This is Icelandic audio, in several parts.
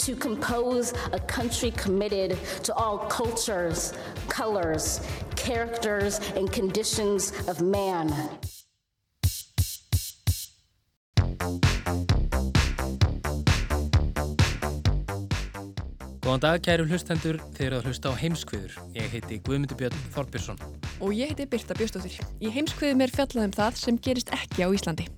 To compose a country committed to all cultures, colors, characters, and conditions of man. Góðan dag, kæru hlustendur, þeir eru að hlusta á heimskviður. Ég heiti Guðmundur Björn Þorbjörnsson. Og ég heiti Birta Björnstóttir. Í heimskviðum er fjallaðum það sem gerist ekki á Íslandi.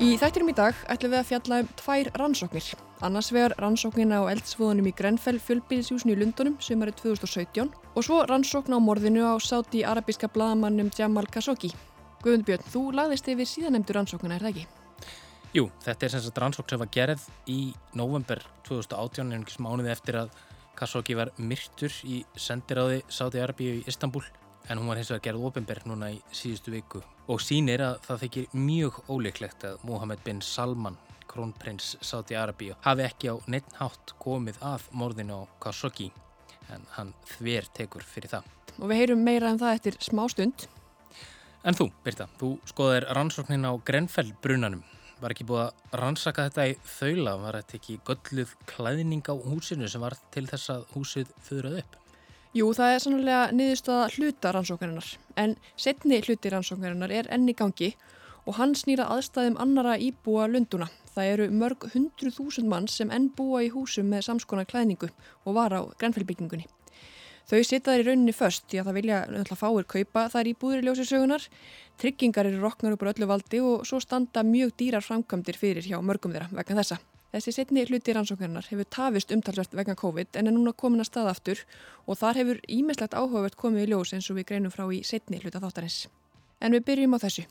Í þættinum í dag ætlum við að fjalla um tvær rannsóknir. Annars vegar rannsóknin á eldsvoðunum í Grenfell fjölbýðisjúsinu í Lundunum sem eru 2017 og svo rannsókn á morðinu á sáti arabíska bladamannum Jamal Khashoggi. Guðmundur Björn, þú lagðist yfir síðanemdu rannsóknina, er það ekki? Jú, þetta er sem sagt rannsókn sem var gerð í november 2018 en ekki smánuði eftir að Khashoggi var myrtur í sendiráði Sáti Arabíu í Istanbul en hún var hins vegar gerð ofinberg núna í síðustu viku og sínir að það þykir mjög óleiklegt að Mohammed bin Salman, krónprins Sáti Arabíu, hafi ekki á neitt hátt komið að morðinu á Khashoggi en hann þver tekur fyrir það. Og við heyrum meira um það eftir smá stund. En þú, Birta, þú skoðir rannsóknin á Grenfell brunanum. Var ekki búið að rannsaka þetta í þaula? Var þetta ekki gölluð klæðning á húsinu sem var til þess að húsið þurrað upp? Jú, það er sannlega niðurstaða hluta rannsóknarinnar, en setni hluti rannsóknarinnar er enni gangi og hann snýra aðstæðum annara íbúa lunduna. Það eru mörg hundru þúsund mann sem enn búa í húsum með samskonar klæðningu og var á grænfellbyggingunni. Þau setja þær í rauninni först því að það vilja náttúrulega fáir kaupa þær í búðri ljósisögunar, tryggingar eru roknar upp á öllu valdi og svo standa mjög dýrar framkvæmdir fyrir hjá mörgum þeirra vegna þessa. Þessi setni hluti rannsóknarinnar hefur tafist umtalsvært vegna COVID en er núna komin að stað aftur og þar hefur ímislegt áhugavert komið í ljós eins og við greinum frá í setni hluta þáttarins. En við byrjum á þessu.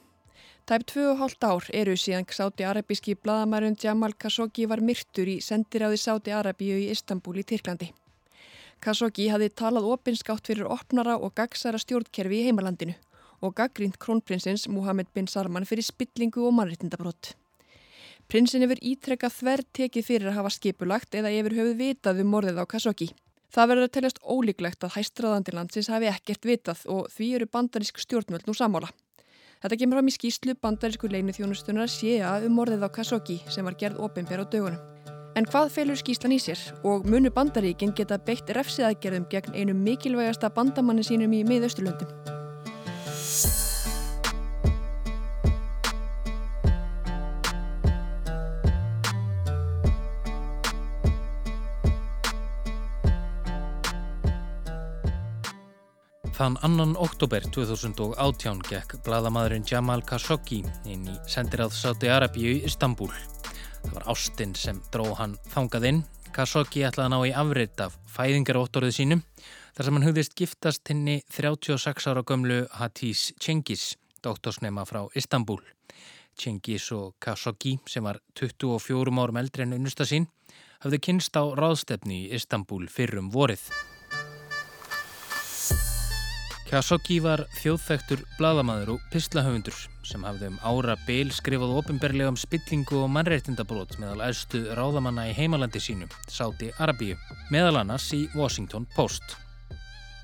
Tæp 2,5 ár eru síðan sáti arabíski bladamærun Jamal Khashoggi var myrtur í sendiráði sáti Arabíu í Istanbul í Tyrklandi. Khashoggi hafði talað opinskátt fyrir opnara og gagsara stjórnkerfi í heimalandinu og gaggrínt krónprinsins Mohammed bin Salman fyrir spillingu og mannrittindabrótt. Prinsin hefur ítrekkað þverr tekið fyrir að hafa skipulagt eða yfir höfuð vitað um morðið á Khashoggi. Það verður að teljast ólíklegt að hæstraðandi landsins hafi ekkert vitað og því eru bandarísk stjórnvöld nú samála. Þetta kemur fram í skýslu bandarísku leinu þjónustunar séa um morðið á Khashoggi sem var gerð ofinber á dögunum. En hvað felur skýslan í sér og munu bandaríkin geta beitt refsiðagerðum gegn einu mikilvægasta bandamanni sínum í miðausturlöndum? Þann annan oktober 2018 gekk bladamæðurinn Jamal Khashoggi inn í sendiráð Sáti Arabíu í Istanbul. Það var Ástin sem dró hann þangað inn. Khashoggi ætlaði að ná í afriðt af fæðingaróttorðu sínum þar sem hann hugðist giftast henni 36 ára gömlu Hatice Cengiz, doktorsnema frá Istanbul. Cengiz og Khashoggi sem var 24 árum eldri en unnusta sín hafði kynst á ráðstefni í Istanbul fyrrum vorið. Khashoggi var þjóðþektur bladamaður og pislahöfundur sem hafði um ára byl skrifað ofinberlega um spillingu og mannreittindabrót meðal æðstu ráðamanna í heimalandi sínum, Sáti Arabíu, meðal annars í Washington Post.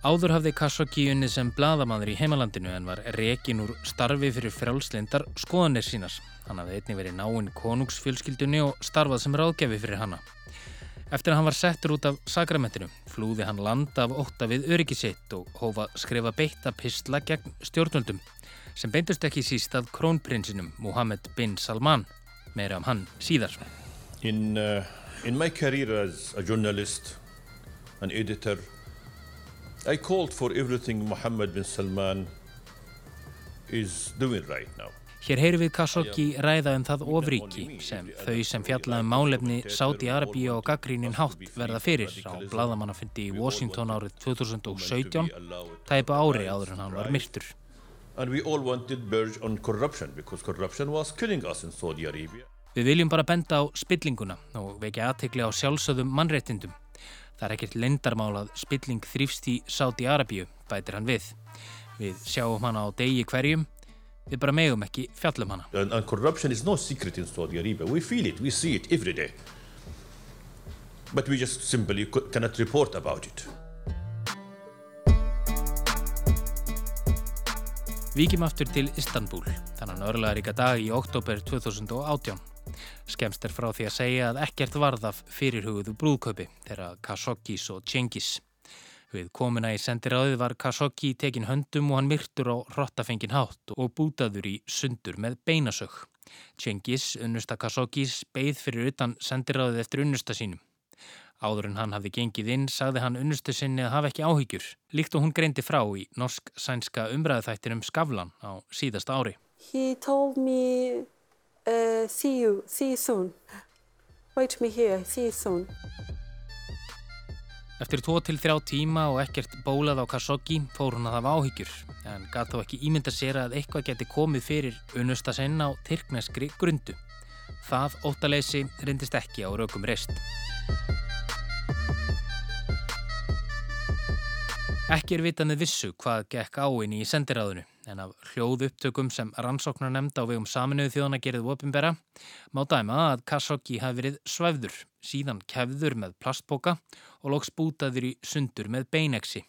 Áður hafði Khashoggi unnið sem bladamaður í heimalandinu en var rekin úr starfi fyrir frjálslindar skoðanir sínar. Hann hafði einnig verið náinn konungsfjölskyldunni og starfað sem ráðgefi fyrir hanna. Eftir að hann var settur út af sakramentinu flúði hann land af ótta við öryggisitt og hófa skrifa beitta pistla gegn stjórnvöldum sem beintust ekki síst af krónprinsinum Mohammed bin Salman, meira um hann síðar. In, uh, in my career as a journalist, an editor, I called for everything Mohammed bin Salman is doing right now. Hér heyru við Khashoggi ræða um það ofríki sem þau sem fjallaðum málefni Sáti Arabíu og gaggrínin hátt verða fyrir á bladamannafundi í Washington árið 2017, tæpa ári áður en hann var myrtur. Við viljum bara benda á spillinguna og vekja aðtekli á sjálfsögðum mannréttindum. Það er ekkert lendarmál að spilling þrýfst í Saudi Arabíu, bætir hann við. Við sjáum hana á degi hverjum, við bara megum ekki fjallum hana. And, and corruption is no secret in Saudi Arabia. We feel it, we see it every day. But we just simply cannot report about it. Víkjum aftur til Istanbul, þannig að örlaðaríka dag í oktober 2018. Skemst er frá því að segja að ekkert varð af fyrirhugðu brúðköpi þeirra Khashoggis og Cengiz. Við komuna í sendiráðið var Khashoggi tekin höndum og hann myrtur á rottafengin hátt og bútaður í sundur með beinasög. Cengiz, unnusta Khashoggis, beigð fyrir utan sendiráðið eftir unnusta sínum. Áður en hann hafði gengið inn sagði hann unnustu sinni að hafa ekki áhyggjur, líkt og hún greindi frá í norsk-sænska umræðuþættinum Skavlan á síðasta ári. He told me, uh, see you, see you soon. Wait me here, see you soon. Eftir 2-3 tíma og ekkert bólað á Khashoggi fór hún að hafa áhyggjur, en gæti þó ekki ímynda sér að eitthvað geti komið fyrir unnusta sinn á tyrkneskri grundu. Það óttaleysi reyndist ekki á rökum reist. Ekki er vitað með vissu hvað gekk á inn í sendiráðinu en af hljóð upptökum sem rannsóknar nefnda á vegum saminuðu þjóðana gerðið ofinbera má dæma að Khashoggi hafi verið svæfður, síðan kefður með plastboka og loks bútaður í sundur með beineksi.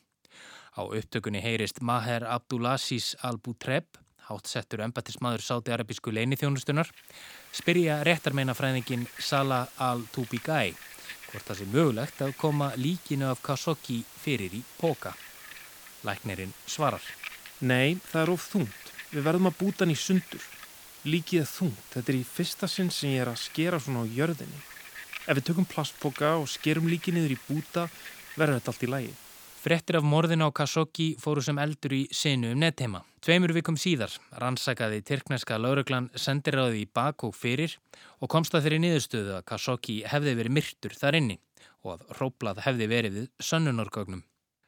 Á upptökunni heyrist Maher Abdulaziz al-Butreb, hátsettur embattismadur sáti-arabísku leinithjónustunar, spyrja réttarmeinafræðingin Salah al-Tubigai hvort það sé mögulegt að koma líkinu af Khashoggi fyrir í póka. Læknirinn svarar. Nei, það er of þungt. Við verðum að búta hann í sundur. Líkið er þungt. Þetta er í fyrsta sinn sem ég er að skera svona á jörðinni. Ef við tökum plastpoka og skerum líkið niður í búta, verður þetta allt í lægi. Frettir af morðinu á Khashoggi fóru sem eldur í sinu um nettheima. Tveimur vikum síðar rannsakaði Tyrkneska lauruglan sendiráði í bak og fyrir og komst að þeirri niðurstöðu að Khashoggi hefði verið myrtur þar inni og að róblað hefði verið við sönnunargögnum.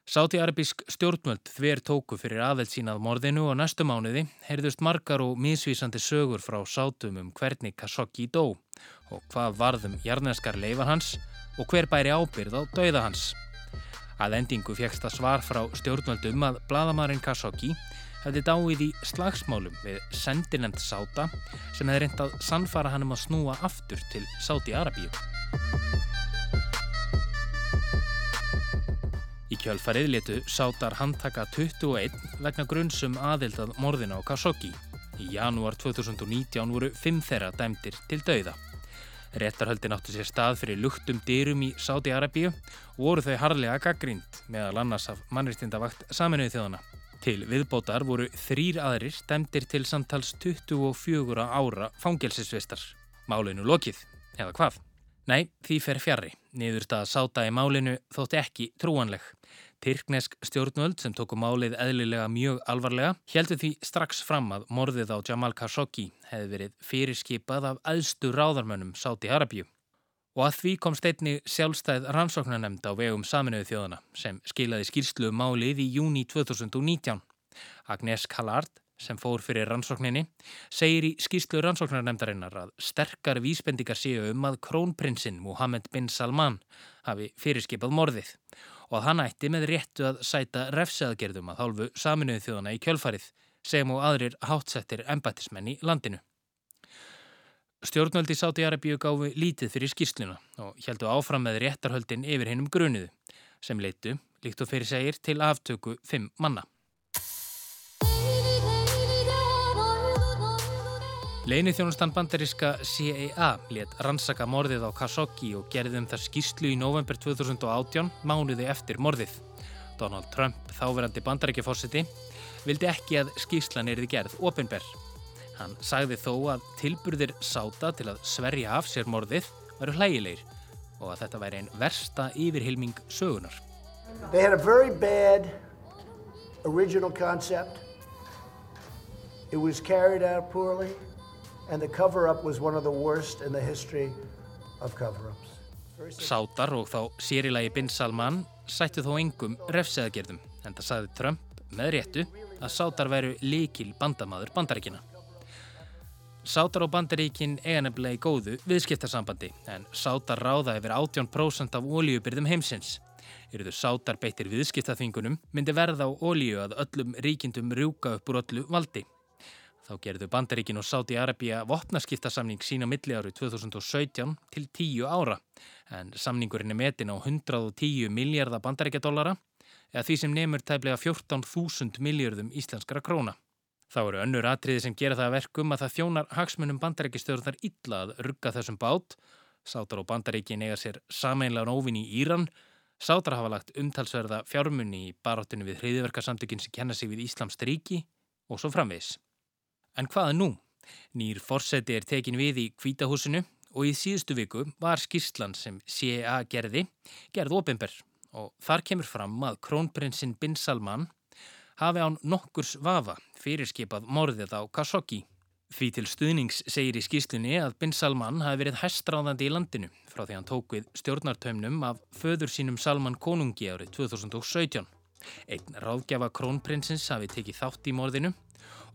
Sáti-arabísk stjórnvöld þver tóku fyrir aðveld sínað morðinu og næstu mánuði heyrðust margar og misvísandi sögur frá sátum um hvernig Khashoggi dó og hvað varðum jarneskar leifar hans og hver bæri ábyrð á dauða hans. Að endingu fegst það svar frá stjórnvöldum að bladamærin Khashoggi hefði dáið í slagsmálum við sendinemt Sáta sem hefði reynd að sannfara hann um að snúa aftur til Sáti-Arabíu. Kjölfarið letu Sátar handtaka 21 vegna grunnsum aðildað morðina á Khashoggi. Í janúar 2019 voru fimm þeirra dæmdir til dauða. Réttarhöldin áttu sér stað fyrir luktum dyrum í Sáti-Arabíu og voru þau harlega gaggrínd meðal annars af mannristindavakt saminuði þjóðana. Til viðbótar voru þrýr aðrir dæmdir til samtals 24 ára fangelsisvistar. Málinu lokið, eða hvað? Nei, því fer fjarrri. Niðurstað sáta í málinu þótti ekki trúanleg. Tyrknesk stjórnvöld sem tóku málið eðlilega mjög alvarlega heldur því strax fram að morðið á Jamal Khashoggi hefði verið fyrirskipað af aðstu ráðarmönnum Sáti Arabíu. Og að því kom steinni sjálfstæð rannsóknarnemnd á vegum saminuðu þjóðana sem skilaði skýrslu um málið í júni 2019. Agnes Kallard sem fór fyrir rannsókninni, segir í skýrslu rannsóknarnemdarinnar að sterkar vísbendingar séu um að krónprinsinn Mohammed bin Salman hafi fyrirskipað morðið og að hann ætti með réttu að sæta refseaðgerðum að hálfu saminuðu þjóðana í kjölfarið sem og aðrir hátsettir embættismenn í landinu. Stjórnvöldi Sáti Arabíu gáfi lítið fyrir skýrsluna og heldu áfram með réttarhöldin yfir hennum grunuðu sem leitu, líkt og fyrir segir, til aftöku fimm manna. Leinithjónustan bandaríska CIA let rannsaka morðið á Khashoggi og gerði um það skýrslu í november 2018 mánuði eftir morðið. Donald Trump, þáverandi bandaríkjaforsiti, vildi ekki að skýrslan erði gerð ofinberð. Hann sagði þó að tilburðir sáta til að sverja af sér morðið varu hlægilegir og að þetta væri einn versta yfirhilming sögunar. They had a very bad original concept. It was carried out poorly, and the cover-up was one of the worst in the history of cover-ups. Sátar og þá sérilagi Bin Salman sættu þó engum refseðagerðum en það sagði Trump með réttu að Sátar veru líkil bandamaður bandaríkina. Sátar og bandaríkin eiga nefnilega í góðu viðskiptarsambandi en Sátar ráða yfir 18% af ólíubyrðum heimsins. Eruðu Sátar beittir viðskiptaþvingunum myndi verða á ólíu að öllum ríkindum rjúka upp úr öllu valdi. Þá gerðu Bandaríkin og Sáti Arabia vopnaskiptasamning sína milli árið 2017 til 10 ára en samningurinn er metin á 110 miljardar bandaríkjadólara eða því sem nefnur tæplega 14.000 miljardum íslenskara króna. Þá eru önnur atriði sem gera það verkum að það þjónar hagsmunum bandaríkistjórnar illa að rugga þessum bát. Sátar og bandaríkin eiga sér sameinlega nóvin í Íran. Sátar hafa lagt umtalsverða fjármunni í baráttinu við hriðiverkarsamtökin sem kenna sig við Íslamst ríki og svo framvegs. En hvaða nú? Nýr forseti er tekin við í kvítahúsinu og í síðustu viku var skýrslan sem CIA gerði gerð ofinber og þar kemur fram að krónprinsinn Bin Salman hafi án nokkurs vafa fyrirskipað morðið á Khashoggi. Því til stuðnings segir í skýrslunni að Bin Salman hafi verið hæstráðandi í landinu frá því hann tók við stjórnartöymnum af föður sínum Salman konungi árið 2017. Einn ráðgjafa krónprinsins hafi tekið þátt í morðinu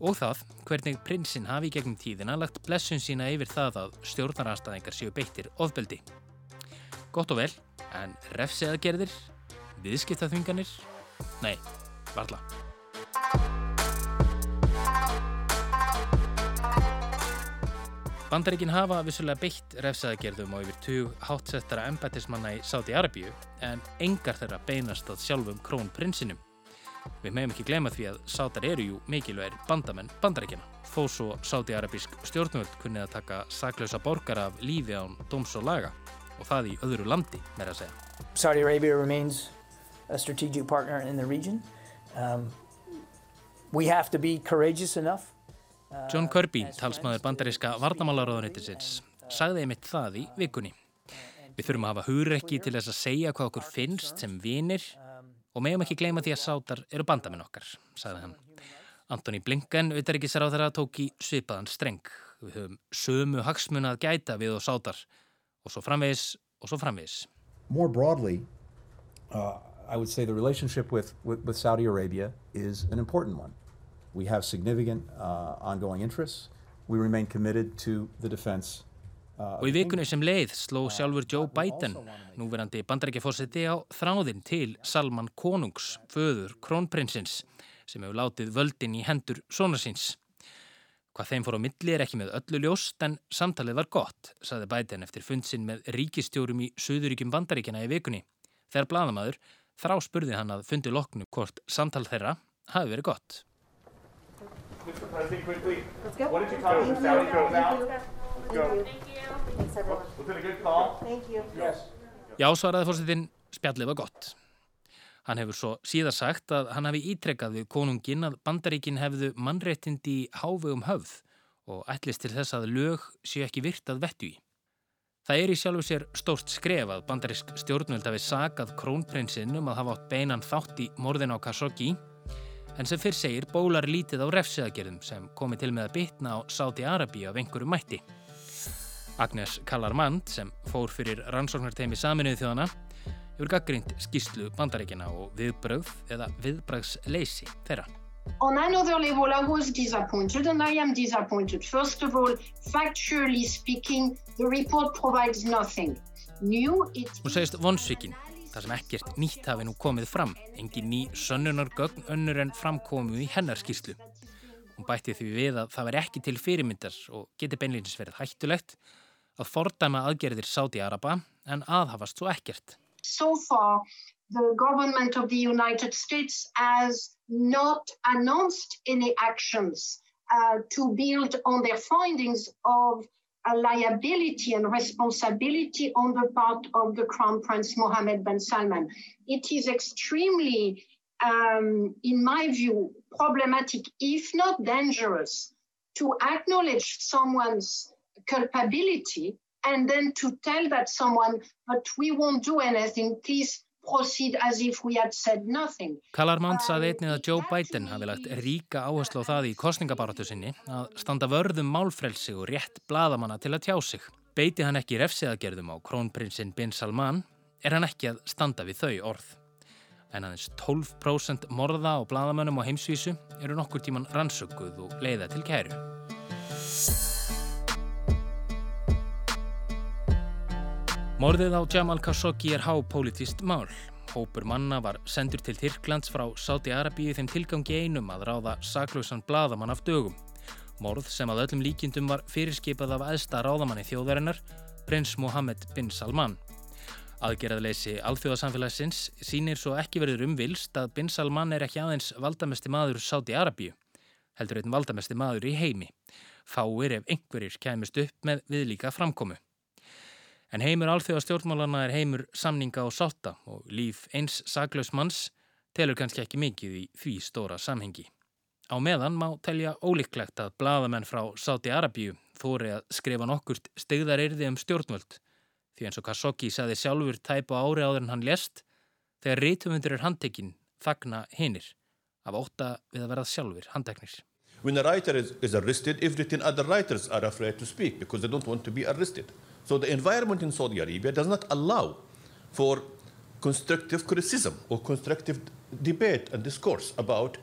og það hvernig prinsinn hafi gegnum tíðina lagt blessun sína yfir það að stjórnarastæðingar séu beittir ofbeldi. Gott og vel, en refsiðagerðir, viðskiptaþvinganir, nei, varla. Bandaríkin hafa vissulega beitt refsiðagerðum og yfir tug hátsettara embætismanna í Sáti Arabíu en engar þeirra beinast að sjálfum krónprinsinum. Við meðum ekki glema því að sátar eru jú mikilvægir bandamenn bandarækjana. Þó svo sáti-arabísk stjórnvöld kunnið að taka saklausa borgar af lífi án dóms og laga og það í öðru landi, með að segja. Saudi Arabia remains a strategic partner in the region. Um, we have to be courageous enough. Uh, John Kirby, talsmaður bandaríska varnamálaráðunættisins, sagði einmitt það í vikunni. Við þurfum að hafa hugrekki til þess að segja hvað okkur finnst sem vinir Og meðum ekki gleyma því að sátar eru bandaminn okkar, sagði hann. Antoni Blinken, auðverkisar á þeirra, tók í svipaðan streng. Við höfum sömu hagsmuna að gæta við og sátar. Og svo framvegis, og svo framvegis. More broadly, uh, I would say the relationship with, with, with Saudi Arabia is an important one. We have significant uh, ongoing interests. We remain committed to the defense Og í vikunni sem leið sló sjálfur Joe Biden, núverandi bandarækjafórseti á þráðinn til Salman Konungs, föður krónprinsins, sem hefur látið völdin í hendur sonarsins. Hvað þeim fór á milli er ekki með öllu ljóst en samtalið var gott, saði Biden eftir fundsinn með ríkistjórum í Suðuríkjum bandaríkjana í vikunni. Þegar bladamadur þrá spurði hann að fundi loknu hvort samtal þeirra hafi verið gott. Mr. President, quickly, what did you talk to Saudi about? Já, svaraði fórsetin, spjallið var gott. Hann hefur svo síðan sagt að hann hafi ítrekkað við konungin að bandaríkin hefðu mannréttindi í hávegum höfð og ætlist til þess að lög séu ekki virtað vettu í. Það er í sjálfu sér stórt skref að bandarísk stjórnvöld hafi sagað krónprinsinn um að hafa átt beinan þátt í morðin á Khashoggi en sem fyrr segir bólar lítið á refsiðagerðum sem komi til með að bitna á Sáti Arabi af einhverju mætti. Agnes Kallarmand sem fór fyrir rannsóknarteimi saminuði þjóðana hefur gaggrínt skýslu bandaríkina og viðbröð eða viðbröðsleysi þeirra. On another level, I was disappointed and I am disappointed. First of all, factually speaking, the report provides nothing new. It... Hún segist vonsvíkin, þar sem ekkert nýtt hafi nú komið fram, engin ný sönnunargögn önnur en framkomu í hennar skýslu. Hún bætti því við að það veri ekki til fyrirmyndar og geti beinleginis verið hættulegt að fordæma aðgerðir Sáti-Araba en aðhafast svo ekkert. So far, the government of the United States has not announced any actions uh, to build on their findings of a liability and responsibility on the part of the Crown Prince Mohammed bin Salman. It is extremely, um, in my view, problematic, if not dangerous, to acknowledge someone's culpability and then to tell that someone, but we won't do anything, please. Kallarmann saði einnig að Joe Biden hafi lagt ríka áherslu á það í kostningabaratu sinni að standa vörðum málfrelsi og rétt bladamanna til að tjá sig. Beiti hann ekki refsiðagerðum á krónprinsinn Bin Salman er hann ekki að standa við þau orð. En aðeins 12% morða á bladamönnum á heimsvísu eru nokkur tíman rannsökuð og leiða til kæru. Morðið á Jamal Khashoggi er hápolítist mál. Hópur manna var sendur til Tyrklands frá Sáti-Arabíu þeim tilgangi einum að ráða saklausan bladamann af dögum. Morð sem að öllum líkindum var fyrirskipað af aðsta ráðamanni þjóðarinnar, prins Mohammed bin Salman. Aðgerðaleysi alþjóðasamfélagsins sínir svo ekki verður umvilst að bin Salman er ekki aðeins valdamesti maður Sáti-Arabíu, heldur einn valdamesti maður í heimi. Fáir ef einhverjir kæmist upp með viðlíka framkomu. En heimur alþjóðastjórnmálana er heimur samninga og sátta og líf eins saklaus manns telur kannski ekki mikið í því stóra samhengi. Á meðan má telja ólíklegt að bladamenn frá Sáti Arabíu þóri að skrifa nokkurt stegðar erði um stjórnvöld því eins og Khashoggi saði sjálfur tæpa ári áður en hann lest þegar rítumundur er handtekinn þagna hinnir af óta við að verða sjálfur handteknir. When a writer is, is arrested, everything other writers are afraid to speak because they don't want to be arrested. So the environment in Saudi Arabia does not allow for constructive criticism or constructive debate and discourse about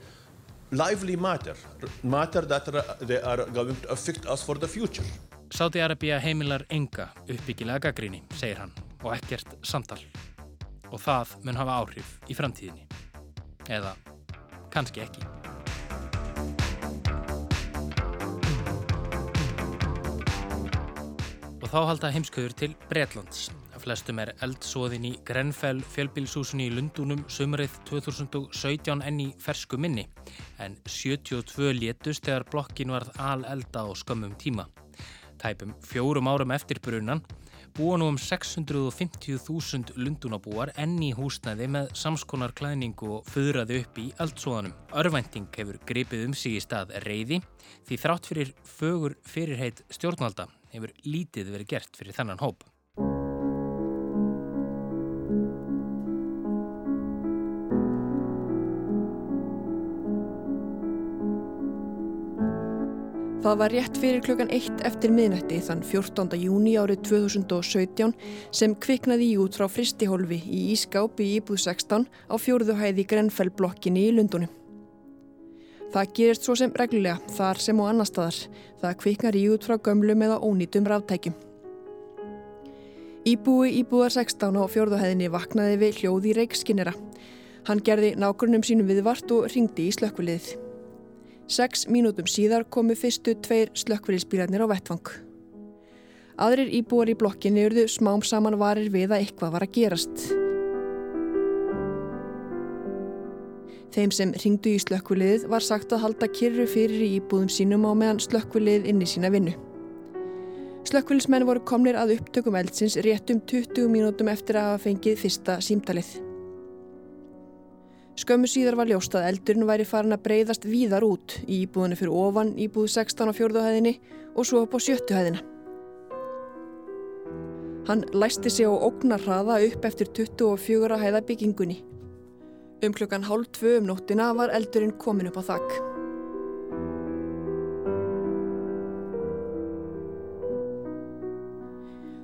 lively matter, matter that are, they are going to affect us for the future. Sáti-Arabia heimilar enga uppbyggilega gaggríni, segir hann, og ekkert samtal. Og það mun hafa áhrif í framtíðinni. Eða kannski ekki. Og þá halda heimskuður til Breitlands. Flestum er eldsóðin í Grenfell fjölbilshúsunni í Lundunum sömurið 2017 enn í fersku minni en 72 létust þegar blokkin varð al elda á skömmum tíma. Tæpum fjórum árum eftir brunan búa nú um 650.000 lundunabúar enn í húsnæði með samskonar klæningu og föðraði upp í eldsóðanum. Örvænting hefur gripið um sig í stað reyði því þrátt fyrir fögur fyrirheit stjórnvalda hefur lítið verið gert fyrir þennan hóp. Það var rétt fyrir klukkan eitt eftir miðnætti þann 14. júni árið 2017 sem kviknaði í út frá fristihólfi í Ískáp í Íbúð 16 á fjórðuhæði Grenfell-blokkinni í Lundunum. Það gerist svo sem reglulega, þar sem og annar staðar. Það kviknar í út frá gömlum eða ónýtum ráttækjum. Íbúi Íbúðar 16 á fjórðuhæðinni vaknaði við hljóði reikskinnera. Hann gerði nákurnum sínum viðvart og ringdi í slökkviliðið. Seks mínútum síðar komu fyrstu tveir slökkviliðsbílarnir á vettvang. Aðrir íbúar í blokkinni urðu smám saman varir við að eitthvað var að gerast. Þeim sem ringdu í slökkviliðið var sagt að halda kyrru fyrir í íbúðum sínum á meðan slökkviliðið inni sína vinnu. Slökkviliðsmenn voru komnir að upptökum eldsins réttum 20 mínútum eftir að hafa fengið fyrsta símtalið. Skömmu síðar var ljóst að eldurinn væri farin að breyðast víðar út í íbúðinu fyrir ofan íbúð 16 á fjórðuhæðinni og svo upp á sjöttuhæðina. Hann læsti sig á ógnarraða upp eftir 24 hæða byggingunni. Um klukkan hálf tvö um nóttina var eldurinn komin upp á þakk.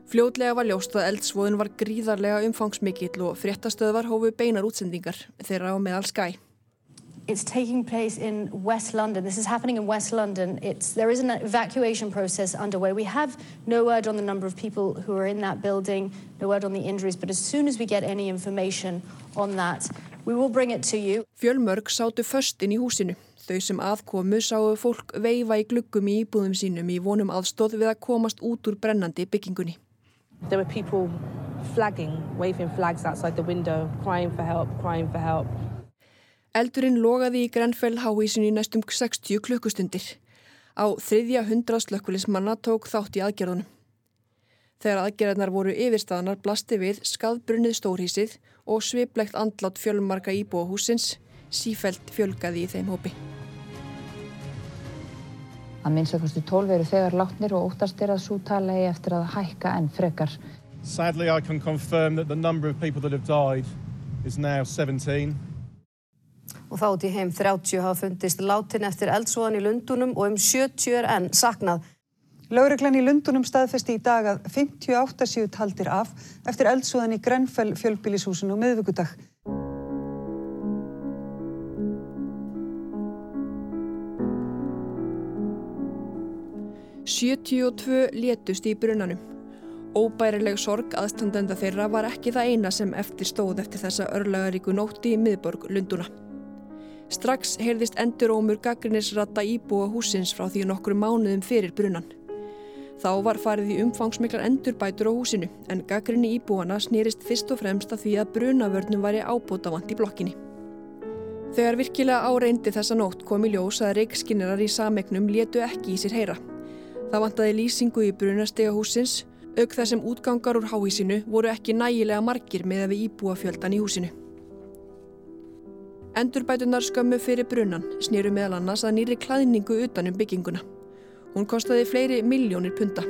Fljótlega var ljóst að eldsvoðin var gríðarlega umfangsmikill og fréttastöðvar hófu beinar útsendingar þeirra á meðal skæ. It's taking place in West London. This is happening in West London. It's, there is an evacuation process underway. We have no word on the number of people who are in that building, no word on the injuries, but as soon as we get any information on that, we will bring it to you. Fjölmörg sátu först inn í húsinu. Þau sem aðkomu sáu fólk veifa í gluggum í íbúðum sínum í vonum aðstóð við að komast út úr brennandi byggingunni. There were people flagging, waving flags outside the window, crying for help, crying for help. Eldurinn logaði í Grenfell háísinu í næstum 60 klukkustundir. Á þriðja hundra slökkulismanna tók þátt í aðgerðunum. Þegar aðgerðarnar voru yfirstaðanar blasti við skadbrunnið stórhísið og sviplegt andlátt fjölmarka íbúahúsins sífælt fjölgaði í þeim hópi. Að minnstakosti 12 eru þegar látnir og óttast er að svo tala eigi eftir að hækka enn frekar. Sadly I can confirm that the number of people that have died is now 17. Og þá út í heim 30 hafa fundist látin eftir eldsvoðan í Lundunum og um 70 er enn saknað. Lauriklann í Lundunum staðfesti í dag að 58 séu taldir af eftir eldsúðan í Grenfell fjölbílishúsinu og miðvöggudag. Sjötíu og tvö létust í brunanum. Óbærileg sorg aðstandenda þeirra var ekki það eina sem eftir stóð eftir þessa örlagaríku nótti í miðborg Lunduna. Strax heyrðist endurómur gaggrinnisratta íbúa húsins frá því nokkru mánuðum fyrir brunan. Þá var farið í umfangsmiklar endurbætur á húsinu en gaggrinni íbúana snýrist fyrst og fremst að því að brunavörnum var í ábótavant í blokkinni. Þegar virkilega áreindi þessa nótt kom í ljós að reikskinnirar í samegnum létu ekki í sér heyra. Það vantaði lýsingu í brunastega húsins, auk þar sem útgangar úr háísinu voru ekki nægilega margir með að við íbúa fjöldan í húsinu. Endurbætunar skömmu fyrir brunan snýru meðal annars að nýri klæðningu utanum bygginguna. Hún kostiði fleiri miljónir punta.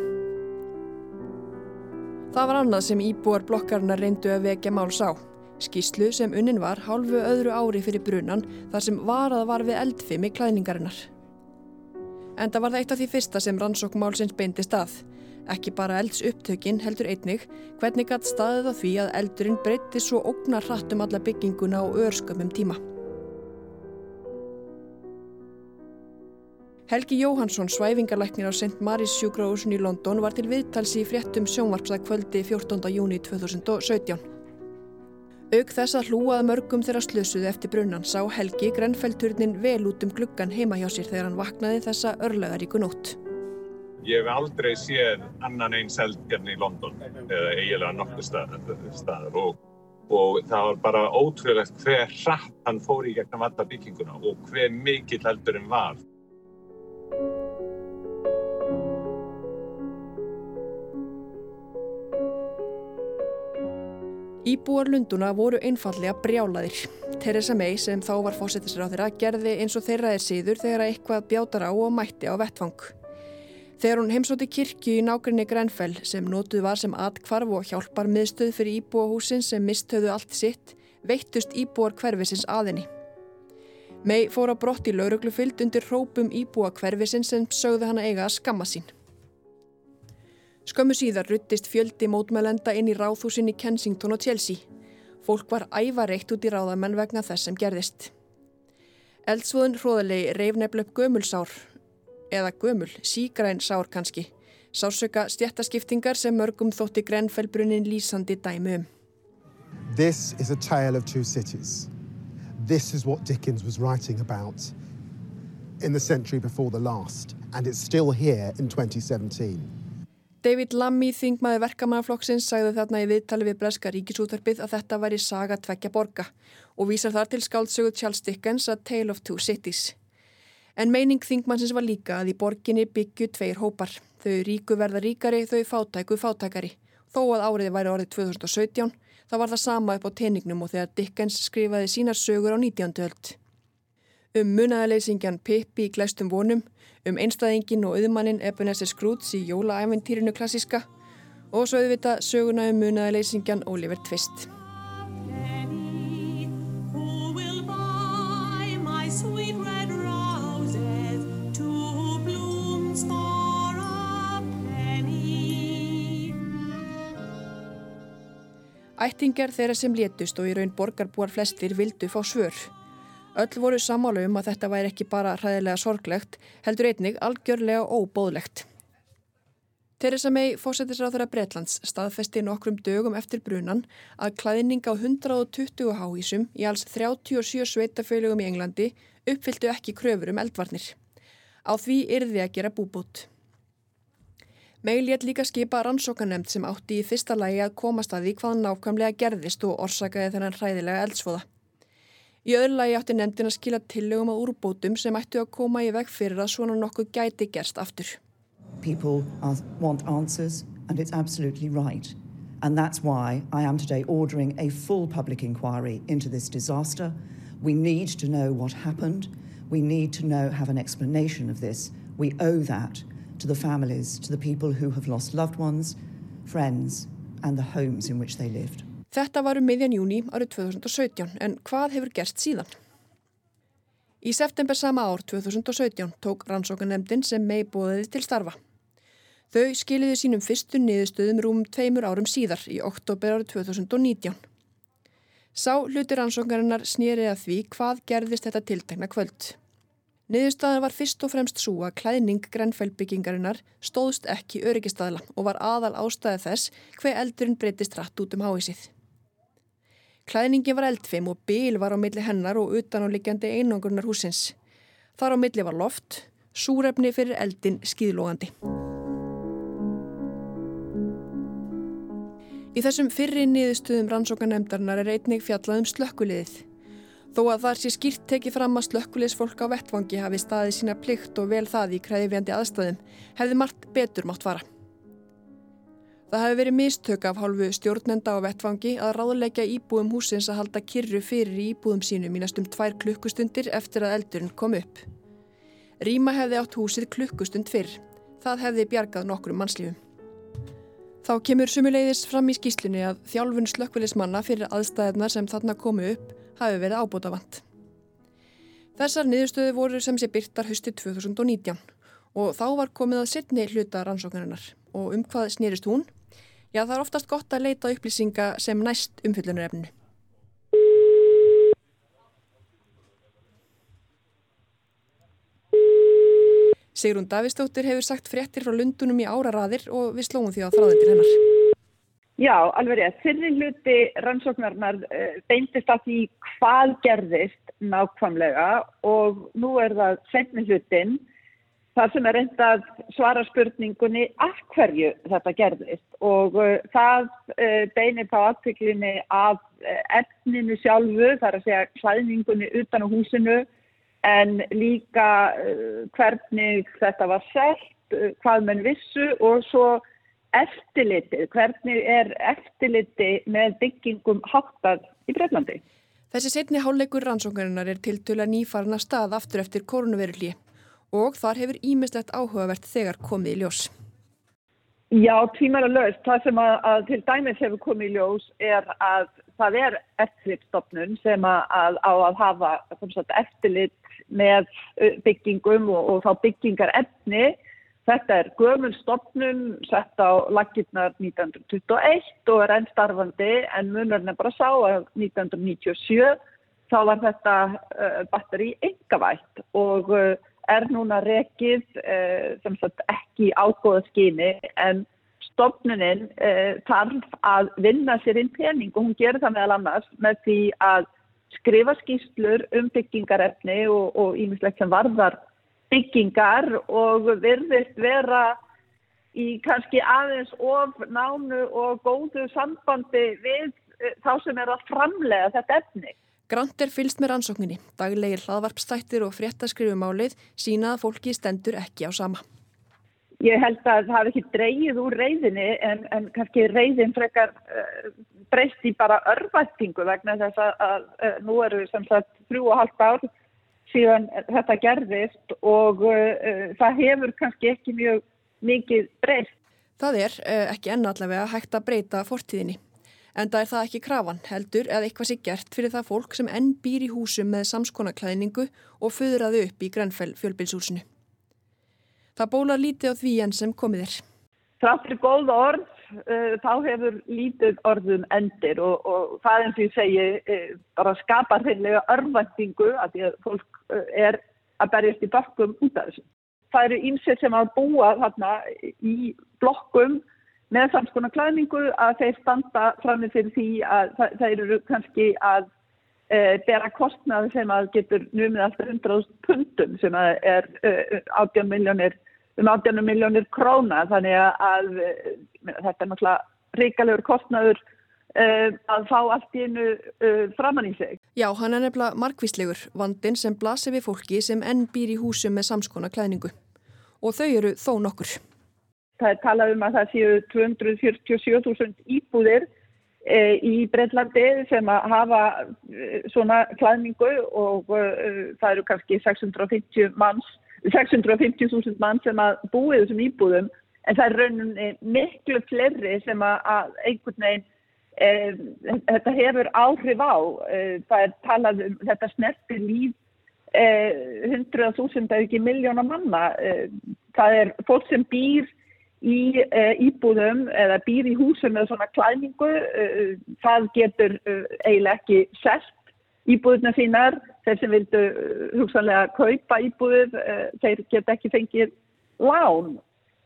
Það var annað sem íbúar blokkarna reyndu að vekja máls á. Skíslu sem unnin var hálfu öðru ári fyrir brunan þar sem varað var við eldfimi klæðningarinnar. En það var það eitt af því fyrsta sem rannsókmálsins beindi stað. Ekki bara elds upptökin heldur einnig hvernig gætt staðið á því að eldurinn breytti svo ógnar hratt um alla bygginguna á örskömmum tíma. Helgi Jóhansson, svæfingarlæknir á St. Mary's sjúkrahúsin í London var til viðtalsi í fréttum sjónvarpsa kvöldi 14. júni 2017. Auk þess að hlúað mörgum þeirra slösuði eftir brunnan sá Helgi Grenfellturnin vel út um gluggan heima hjá sér þegar hann vaknaði þessa örlegaríku nótt. Ég hef aldrei séð annan eins eldgerni í London eða eiginlega nokkuð staðar og, og það var bara ótrúlegt hver hratt hann fór í gegnum alla bygginguna og hver mikill eldurinn var. Íbúar Lunduna voru einfallega brjálaðir. Theresa May sem þá var fósettisráð þeirra gerði eins og þeirra er síður þegar eitthvað bjátar á og mætti á vettvang. Þegar hún heimsóti kirkju í nákvæmni Grenfell sem nótuð var sem atkvarf og hjálpar miðstöð fyrir íbúahúsin sem mistöðu allt sitt, veittust íbúar hverfisins aðinni. May fór á brott í lauruglufyllt undir hrópum íbúa hverfisins sem sögðu hana eiga að skamma sín. Skömmu síðar ruttist fjöldi mótmælenda inn í ráðhúsin í Kensington og Chelsea. Fólk var ævareitt út í ráðamenn vegna þess sem gerðist. Eldsvoðun hróðalegi reif nefnileg gömulsár, eða gömul, sígræn sár kannski, sársöka stjættaskiptingar sem mörgum þótti Grenfellbrunnin lýsandi dæmi um. This is a tale of two cities. This is what Dickens was writing about in the century before the last, and it's still here in 2017. David Lammy, þingmaði verkamannaflokksins, sagði þarna í viðtali við Breska ríkisútarbið að þetta væri saga tvekja borga og vísar þar til skáldsögu Charles Dickens að Tale of Two Cities. En meining þingmannsins var líka að í borginni byggju tveir hópar. Þau ríku verða ríkari, þau fátæku fátækari. Þó að árið væri orðið 2017, það var það sama upp á teiningnum og þegar Dickens skrifaði sínar sögur á 19. öld. Um munaðaleysingjan Pippi í glæstum vonum, um einstæðingin og auðmannin Ebenezer Scrooge í jólaæventýrinu klassiska og svo auðvita söguna um munaðaleysingjan Oliver Twist. Ættingar þeirra sem létust og í raun borgarbúar flestir vildu fá svör. Öll voru samála um að þetta væri ekki bara hræðilega sorglegt, heldur einnig algjörlega óbóðlegt. Theresa May, fósettisráð þeirra Bretlands, staðfesti nokkrum dögum eftir brunan að klæðning á 120 háísum í alls 37 sveitafölugum í Englandi uppfylltu ekki kröfur um eldvarnir. Á því yrði að gera búbút. May létt líka skipa rannsókanemnd sem átti í fyrsta lægi að komast að því hvað nákvæmlega gerðist og orsakaði þennan hræðilega eldsvoða. Í öðru lagi átti nefndin að skila tillögum að úrbótum sem ættu að koma í veg fyrir að svona nokkuð gæti gerst aftur. People want answers and it's absolutely right. And that's why I am today ordering a full public inquiry into this disaster. We need to know what happened. We need to know, have an explanation of this. We owe that to the families, to the people who have lost loved ones, friends and the homes in which they lived. Þetta var um miðjan júni árið 2017 en hvað hefur gerst síðan? Í september sama ár 2017 tók rannsókanemdin sem mei bóðiði til starfa. Þau skiliði sínum fyrstu niðurstöðum rúm tveimur árum síðar í oktober árið 2019. Sá hluti rannsókarinnar snýrið að því hvað gerðist þetta tiltekna kvöld. Niðurstaðan var fyrst og fremst svo að klæðning Grenfell-byggingarinnar stóðst ekki öryggistadla og var aðal ástæði þess hver eldurinn breytist rætt út um háísið. Klæðningin var eldfim og bíl var á milli hennar og utan á liggjandi einangurnar húsins. Þar á milli var loft, súrefni fyrir eldin skýðlógandi. Í þessum fyrri niðurstuðum rannsókanemdarnar er einnig fjallað um slökkuliðið. Þó að þar sé skýrt tekið fram að slökkulisfólk á vettvangi hafi staðið sína plikt og vel það í kræðifjandi aðstæðum, hefði margt betur mátt fara. Það hefði verið mistök af hálfu stjórnenda á vettvangi að ráðleggja íbúum húsins að halda kyrru fyrir íbúum sínum í næstum tvær klukkustundir eftir að eldurinn kom upp. Ríma hefði átt húsið klukkustund fyrr. Það hefði bjargað nokkrum mannslífum. Þá kemur sumuleiðis fram í skýslunni að þjálfun slökkvilismanna fyrir aðstæðnar sem þarna komu upp hafi verið ábútafant. Þessar niðurstöðu voru sem sé byrtar hösti 2019 og þá var komið að setni hluta rannsóknarinnar og um hvað snýrist hún? Já, það er oftast gott að leita upplýsinga sem næst umfyllunarefnu. Sigrun Davistóttir hefur sagt fréttir frá Lundunum í áraraðir og við slóum því á þráðendir hennar. Já, alveg rétt. Fyrir hluti rannsóknarnar uh, beintist að því hvað gerðist nákvæmlega og nú er það senni hlutin þar sem er reynd að svara spurningunni af hverju þetta gerðist? Og uh, það uh, beinir þá aðtöklinni af efninu sjálfu, þar að segja klæðningunni utan á húsinu en líka hvernig þetta var sett, hvað menn vissu og svo eftirlitið, hvernig er eftirliti með byggingum háttað í Breitlandi? Þessi setni háleikur rannsóknarinnar er til tula nýfarna stað aftur eftir koronavirulí og þar hefur ímislegt áhugavert þegar komið í ljós. Já, tímara löst. Það sem að, að til dæmis hefur komið í ljós er að það er eftirlitstofnun sem að, að á að hafa sagt, eftirlit með byggingum og, og þá byggingar efni Þetta er gömul stopnum sett á lakirnar 1921 og er enn starfandi en munurinn er bara sá að 1997 þá var þetta uh, batteri engavætt og uh, er núna rekið uh, sem sagt ekki ágóða skyni en stopnuninn þarf að vinna sér inn pening og hún gerir það meðal annars með því að skrifa skýslur um byggingarefni og ímislegt sem varðar byggingar og virðist vera í kannski aðeins of nánu og góðu sambandi við eh, þá sem er að framlega þetta efni. Grant er fylst með rannsókninni. Daglegir hlaðvarpstættir og fréttaskrifumálið sína að fólki stendur ekki á sama. Ég held að það hafi ekki dreyið úr reyðinni en, en kannski reyðin frekar uh, breyst í bara örvættingu vegna þess að, að, að nú eru sem sagt þrjú og halvt ár síðan þetta gerðist og uh, það hefur kannski ekki mjög mikið breyst. Það er uh, ekki ennallega hægt að breyta fortíðinni. En það er það ekki krafan heldur eða eitthvað sé gert fyrir það fólk sem enn býr í húsum með samskonaklæðningu og föðraði upp í Grenfell fjölbilshúsinu. Það bólar lítið á því enn sem komið er. Þráttur góð orð uh, þá hefur lítið orðum endir og, og það eins og ég segi uh, bara skapar heimlega örvendingu að því að fólk uh, er að berjast í bakkum út af þessu. Það eru ímsett sem að búa þarna í blokkum með samskona klæningu að þeir standa framið fyrir því að þeir eru kannski að bera kostnaði sem að getur numið alltaf 100.000 pundum sem að er 18 miljónir um 18 miljónir króna þannig að þetta er náttúrulega ríkalegur kostnaður uh, að fá allt í einu uh, framann í sig. Já, hann er nefnilega markvíslegur, vandin sem blasir við fólki sem enn býr í húsum með samskona klæningu og þau eru þó nokkur. Það er talað um að það séu 247.000 íbúðir e, í Breitlandi sem að hafa e, svona klæningu og e, það eru kannski 650 manns 650.000 mann sem að búið þessum íbúðum en það er rauninni miklu flerri sem að, einhvern veginn e, þetta hefur áhrif á e, það er talað um þetta snerti líf e, 100.000 eða ekki miljóna manna það er fólk sem býr í íbúðum eða býr í húsum með svona klæningu það getur eiginlega ekki sest íbúðuna sínar þeir sem vildu hugsanlega kaupa íbúðir, uh, þeir get ekki fengið lán.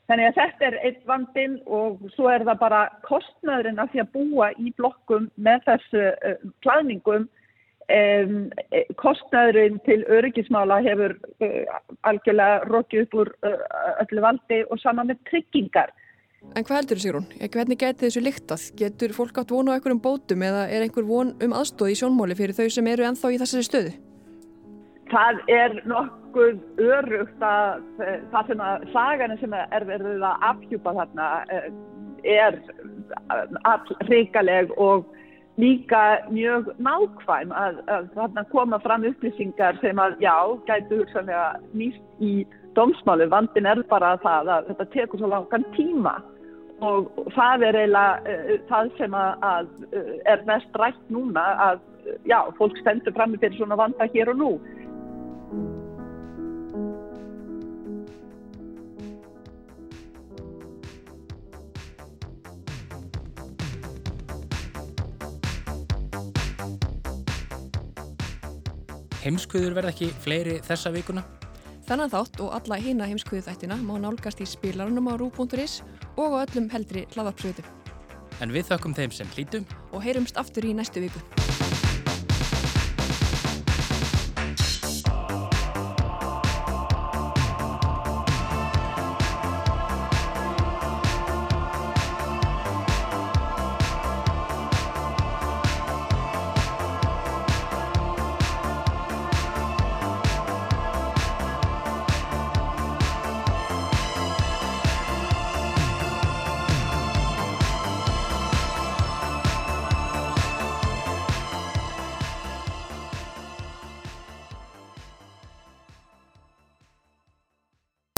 Þannig að þetta er eitt vandin og svo er það bara kostnæðurinn af því að búa í blokkum með þessu klæðningum. Um, kostnæðurinn til öryggismála hefur uh, algjörlega rokið upp úr uh, öllu valdi og saman með tryggingar. En hvað heldur þú Sigrún? Hvernig getur þessu lyktað? Getur fólk átt vonu á einhverjum bótum eða er einhver von um aðstóð í sjónmáli fyrir þau sem eru enþá í þessari stöðu? Það er nokkuð örugt að það sem að sagan sem er verið að afhjúpa þarna er all ríkaleg og líka mjög nákvæm að, að þarna koma fram upplýsingar sem að já, gætu hugsanlega nýst í dómsmálu. Vandin er bara það að þetta tekur svo langan tíma og það er eiginlega uh, það sem að, að uh, er mest rætt núna að já, fólk stendur fram með fyrir svona vanda hér og nú. Heimskuður verða ekki fleiri þessa vikuna? Þannan þátt og alla hina heimskuðu þættina má nálgast í spilarunum á rú.is og á öllum heldri hlaðarpsveitum. En við þökkum þeim sem hlítum og heyrumst aftur í næstu viku.